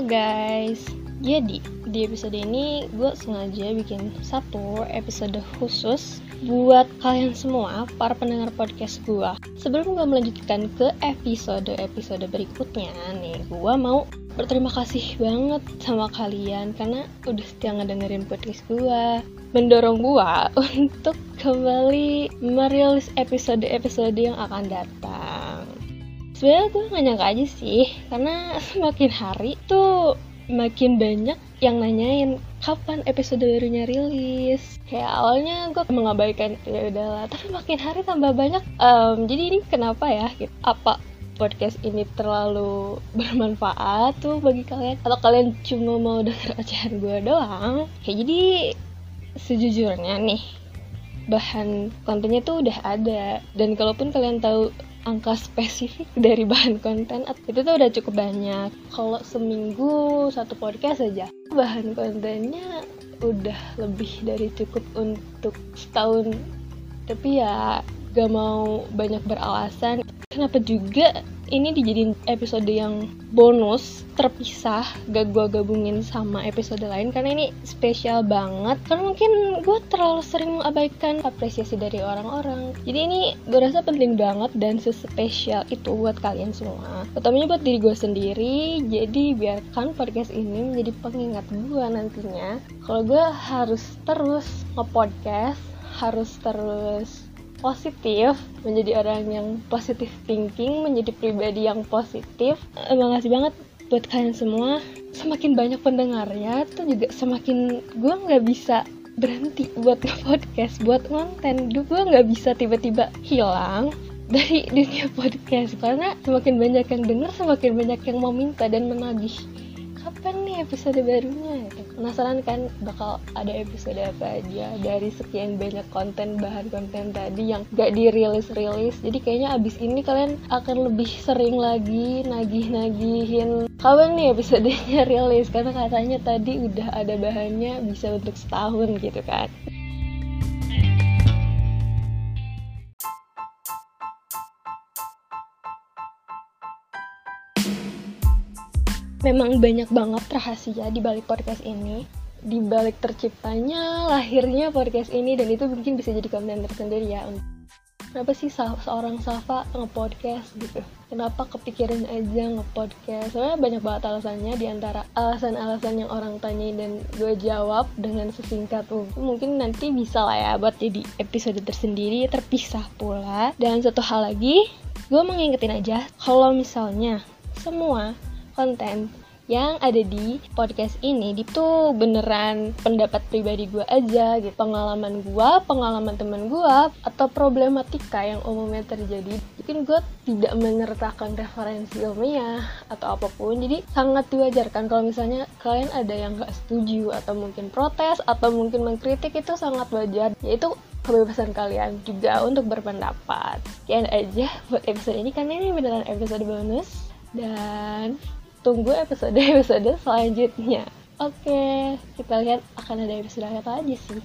Guys, jadi di episode ini gue sengaja bikin satu episode khusus buat kalian semua para pendengar podcast gue. Sebelum gue melanjutkan ke episode-episode berikutnya nih, gue mau berterima kasih banget sama kalian karena udah setia ngedengerin podcast gue mendorong gue untuk kembali merilis episode-episode yang akan datang sebenarnya gue gak nyangka aja sih karena semakin hari tuh makin banyak yang nanyain kapan episode barunya rilis? Kayak awalnya gue mengabaikan ya udahlah. Tapi makin hari tambah banyak um, jadi ini kenapa ya? Gitu. apa podcast ini terlalu bermanfaat tuh bagi kalian? Atau kalian cuma mau denger ocehan gue doang? Kayak jadi sejujurnya nih bahan kontennya tuh udah ada. Dan kalaupun kalian tahu angka spesifik dari bahan konten itu tuh udah cukup banyak. Kalau seminggu satu podcast aja bahan kontennya udah lebih dari cukup untuk setahun. Tapi ya gak mau banyak beralasan. Kenapa juga ini dijadiin episode yang bonus terpisah gak gue gabungin sama episode lain karena ini spesial banget. Karena mungkin gue terlalu sering mengabaikan apresiasi dari orang-orang. Jadi ini gue rasa penting banget dan sespesial itu buat kalian semua. Utamanya buat diri gue sendiri. Jadi biarkan podcast ini menjadi pengingat gue nantinya. Kalau gue harus terus nge-podcast harus terus positif, menjadi orang yang positif thinking, menjadi pribadi yang positif. Emang kasih banget buat kalian semua. Semakin banyak pendengarnya, tuh juga semakin gue nggak bisa berhenti buat podcast, buat konten. Gue nggak bisa tiba-tiba hilang dari dunia podcast karena semakin banyak yang denger, semakin banyak yang mau minta dan menagih kapan nih episode barunya gitu. penasaran kan bakal ada episode apa aja dari sekian banyak konten bahan konten tadi yang gak dirilis rilis jadi kayaknya abis ini kalian akan lebih sering lagi nagih nagihin kapan nih episodenya rilis? Karena katanya tadi udah ada bahannya bisa untuk setahun gitu kan memang banyak banget rahasia di balik podcast ini. Di balik terciptanya lahirnya podcast ini dan itu mungkin bisa jadi konten tersendiri ya. Kenapa sih seorang Safa nge-podcast gitu? Kenapa kepikiran aja nge-podcast? Soalnya banyak banget alasannya di antara alasan-alasan yang orang tanya dan gue jawab dengan sesingkat tuh mungkin nanti bisa lah ya buat jadi episode tersendiri terpisah pula. Dan satu hal lagi gue mengingetin aja kalau misalnya semua konten yang ada di podcast ini itu beneran pendapat pribadi gue aja gitu. Pengalaman gue pengalaman teman gue atau problematika yang umumnya terjadi. Mungkin gue tidak menyertakan referensi ilmiah atau apa pun. Jadi sangat diwajarkan kalau misalnya kalian ada yang gak setuju atau mungkin protes atau mungkin mengkritik itu sangat wajar. Yaitu kebebasan kalian juga untuk berpendapat. Sekian aja buat episode ini karena ini beneran episode bonus. Dan tunggu episode-episode selanjutnya. Oke, kita lihat akan ada episode apa aja sih.